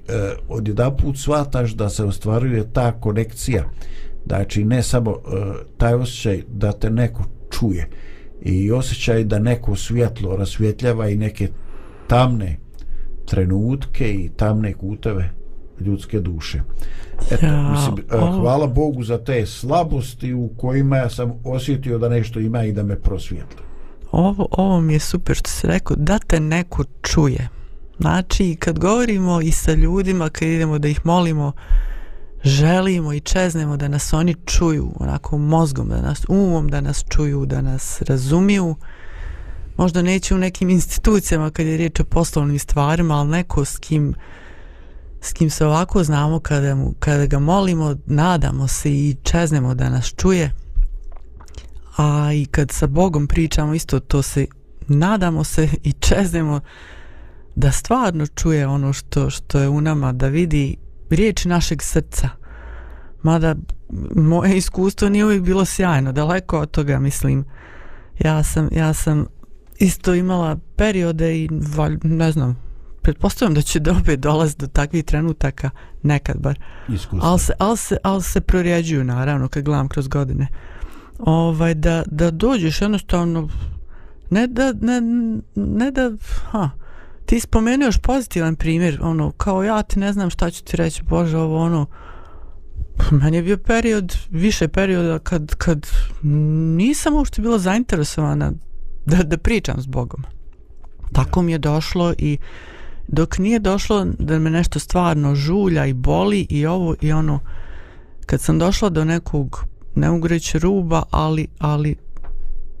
od jedan put shvataš da se ostvaruje ta konekcija znači ne samo taj osjećaj da te neko čuje i osjećaj da neko svjetlo rasvjetljava i neke tamne trenutke i tamne kuteve ljudske duše. Eto, Ja, mislim, eh, ovo- hvala Bogu za te slabosti u kojima ja sam osjetio da nešto ima i da me prosvjetli. Ovo, ovo mi je super što si rekao, da te neko čuje. Znači, kad govorimo i sa ljudima, kad idemo da ih molimo, želimo i čeznemo da nas oni čuju, onako mozgom, da nas umom, da nas čuju, da nas razumiju. Možda neće u nekim institucijama kad je riječ o poslovnim stvarima, ali neko s kim s kim se ovako znamo kada, mu, kada ga molimo, nadamo se i čeznemo da nas čuje a i kad sa Bogom pričamo isto to se nadamo se i čeznemo da stvarno čuje ono što, što je u nama, da vidi riječi našeg srca. Mada moje iskustvo nije uvijek bilo sjajno, daleko od toga mislim. Ja sam, ja sam isto imala periode i valj, ne znam, pretpostavljam da će da opet dolaz do takvih trenutaka nekad bar. Iskustvo. ali se, al se, al se prorjeđuju naravno kad gledam kroz godine. Ovaj da, da dođeš jednostavno ne da ne, ne da ha, ti spomenuo još pozitivan primjer ono kao ja ti ne znam šta ću ti reći bože ovo ono meni je bio period više perioda kad, kad nisam uopšte bila zainteresovana da, da pričam s Bogom. Tako mi je došlo i dok nije došlo da me nešto stvarno žulja i boli i ovo i ono kad sam došla do nekog ne mogu reći ruba ali, ali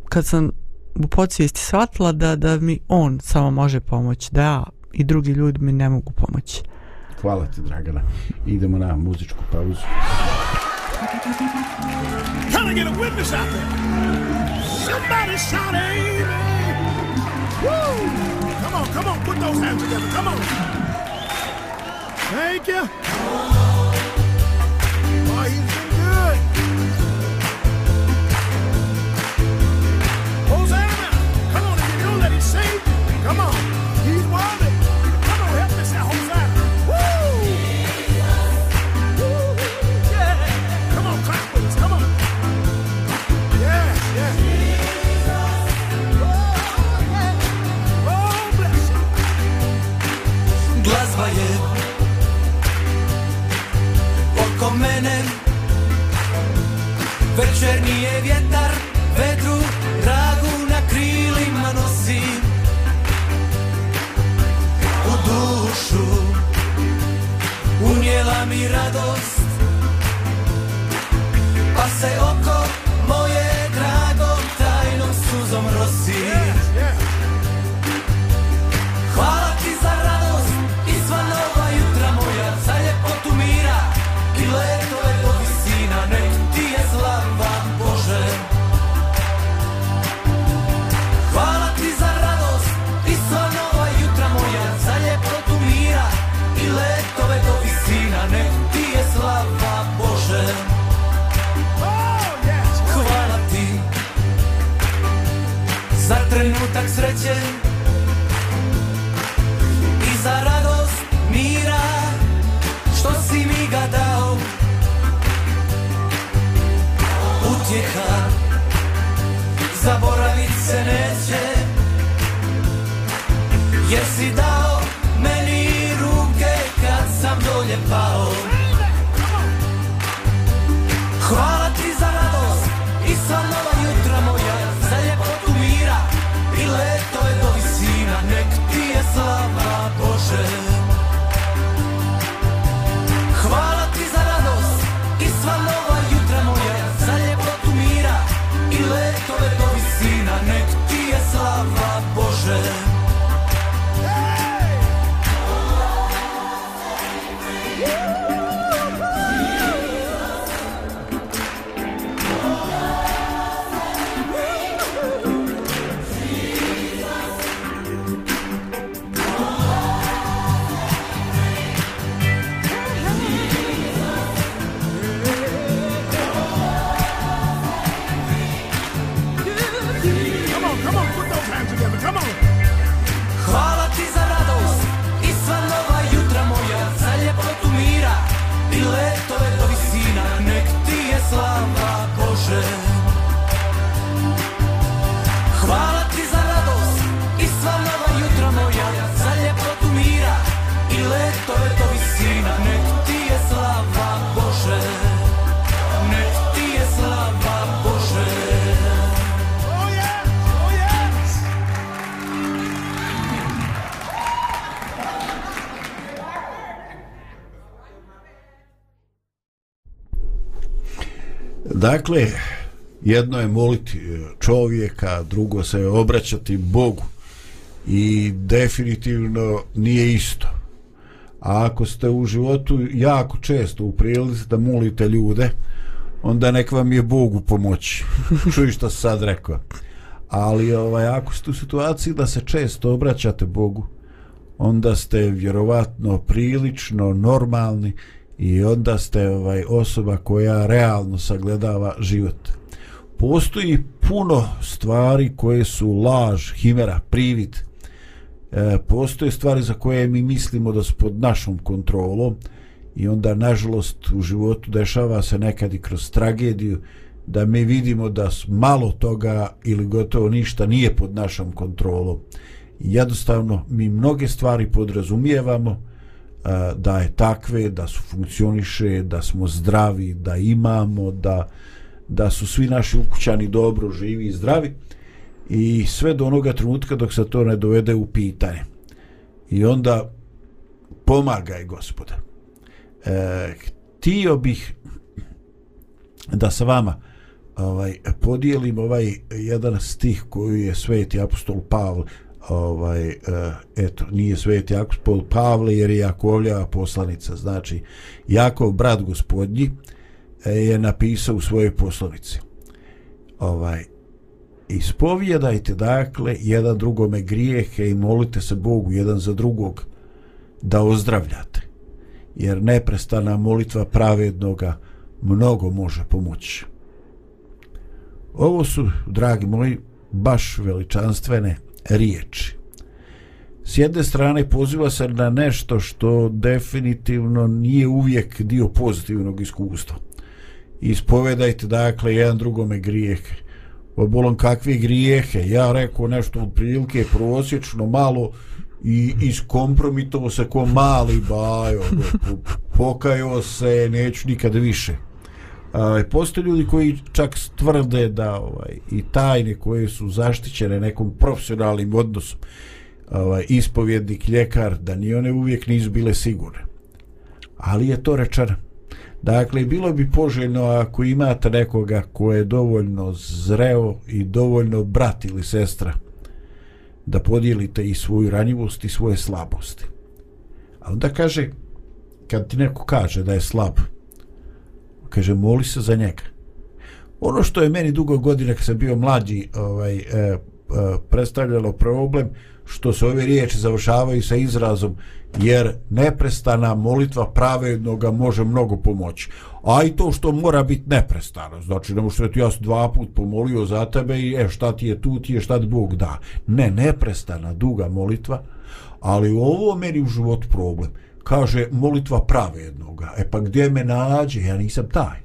kad sam u podsvijesti shvatila da, da mi on samo može pomoći da ja i drugi ljudi mi ne mogu pomoći Hvala ti, Dragana. Idemo na muzičku pauzu. Trying to get a witness out there. Somebody shout amen. Woo! Come on, come on, put those hands together. Come on. Thank you. Dakle, jedno je moliti e, čovjeka, drugo se obraćati Bogu i definitivno nije isto. A ako ste u životu jako često u prilici da molite ljude, onda nek vam je Bogu pomoći. Čuj što sad rekao. Ali ovaj, ako ste u situaciji da se često obraćate Bogu, onda ste vjerovatno prilično normalni i onda ste ovaj osoba koja realno sagledava život. Postoji puno stvari koje su laž, himera, privid. E, postoje stvari za koje mi mislimo da su pod našom kontrolom i onda nažalost u životu dešava se nekad i kroz tragediju da mi vidimo da malo toga ili gotovo ništa nije pod našom kontrolom. Jednostavno mi mnoge stvari podrazumijevamo E, da je takve, da su funkcioniše, da smo zdravi, da imamo, da, da su svi naši ukućani dobro živi i zdravi i sve do onoga trenutka dok se to ne dovede u pitanje. I onda pomagaj gospoda. E, htio bih da sa vama ovaj podijelim ovaj jedan stih koji je sveti apostol Pavle ovaj e, eto nije sveti apostol Pavle jer je Jakovljava poslanica. Znači Jakov brat gospodnji e, je napisao u svojoj poslovici. Ovaj ispovjedajte dakle jedan drugome grijehe i molite se Bogu jedan za drugog da ozdravljate. Jer neprestana molitva pravednoga mnogo može pomoći. Ovo su dragi moji baš veličanstvene riječi. S jedne strane poziva se na nešto što definitivno nije uvijek dio pozitivnog iskustva. Ispovedajte dakle jedan drugome grijehe. Obolom kakve grijehe? Ja rekao nešto od prilike prosječno malo i iskompromitovo se ko mali bajo pokajao se neću nikad više a, postoje ljudi koji čak tvrde da ovaj, i tajne koje su zaštićene nekom profesionalnim odnosom. Ovaj, ispovjednik, ljekar da ni one uvijek nisu bile sigurne. Ali je to rečeno. Dakle, bilo bi poželjno ako imate nekoga ko je dovoljno zreo i dovoljno brat ili sestra da podijelite i svoju ranjivost i svoje slabosti. A onda kaže, kad ti neko kaže da je slab, kaže, moli se za njega. Ono što je meni dugo godina kad sam bio mlađi ovaj, e, e, predstavljalo problem što se ove riječi završavaju sa izrazom jer neprestana molitva pravednoga može mnogo pomoći. A i to što mora biti neprestano, znači ne što ja sam dva put pomolio za tebe i e, šta ti je tu, ti je šta ti Bog da. Ne, neprestana, duga molitva, ali ovo meni u životu problem. Kaže molitva pravednoga. E pa gdje me nađe, ja nisam taj.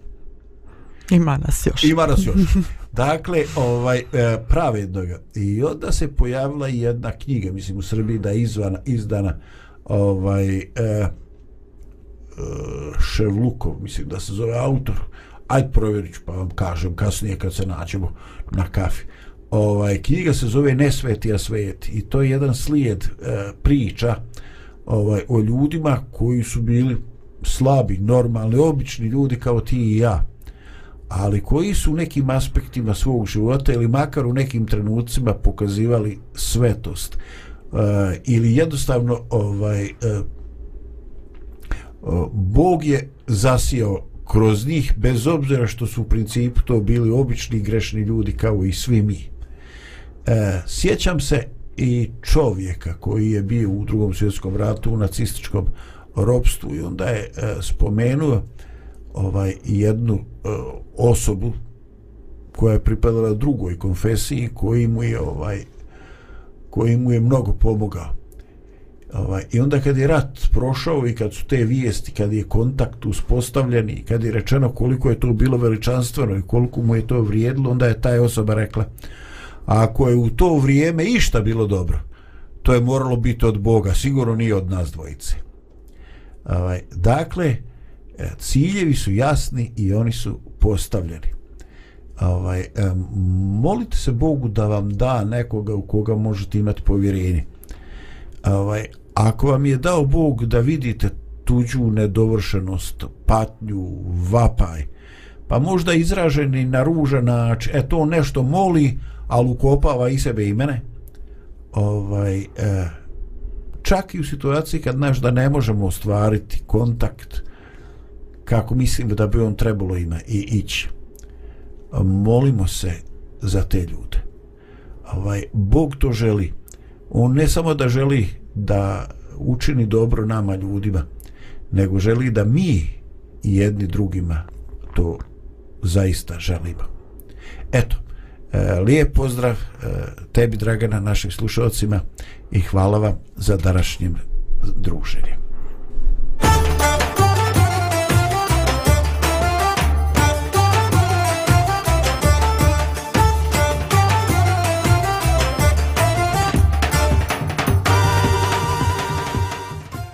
Ima nas još. Ima nas još. Dakle, ovaj, e, pravednoga. I onda se pojavila i jedna knjiga, mislim u Srbiji da je izvana, izdana ovaj, e, e, Ševlukov, mislim da se zove autor. Ajde provjerit ću pa vam kažem kasnije kad se nađemo na kafi. Ovaj, knjiga se zove Nesveti a sveti i to je jedan slijed e, priča ovaj, o ljudima koji su bili slabi, normalni, obični ljudi kao ti i ja ali koji su u nekim aspektima svog života ili makar u nekim trenucima pokazivali svetost uh, ili jednostavno ovaj uh, Bog je zasijao kroz njih bez obzira što su u principu to bili obični grešni ljudi kao i svi mi. E, sjećam se i čovjeka koji je bio u drugom svjetskom ratu u nacističkom robstvu i onda je e, spomenuo ovaj jednu e, osobu koja je pripadala drugoj konfesiji koji mu je ovaj koji mu je mnogo pomogao. Ovaj, i onda kad je rat prošao i kad su te vijesti kad je kontakt uspostavljen i kad je rečeno koliko je to bilo veličanstveno i koliko mu je to vrijedilo onda je taj osoba rekla a ako je u to vrijeme išta bilo dobro to je moralo biti od Boga sigurno nije od nas dvojice. Ovaj, dakle e, ciljevi su jasni i oni su postavljeni. Ovaj, e, molite se Bogu da vam da nekoga u koga možete imati povjerenje. Ovaj, ako vam je dao Bog da vidite tuđu nedovršenost patnju, vapaj pa možda izraženi na ružan način e to nešto moli ali ukopava i sebe i mene ovaj, e, čak i u situaciji kad naš da ne možemo ostvariti kontakt kako mislim da bi on trebalo ima i ići. Molimo se za te ljude. Ovaj, Bog to želi. On ne samo da želi da učini dobro nama ljudima, nego želi da mi jedni drugima to zaista želimo. Eto, E, lijep pozdrav e, tebi Dragana, našim slušalcima i hvala vam za današnjim druženjem.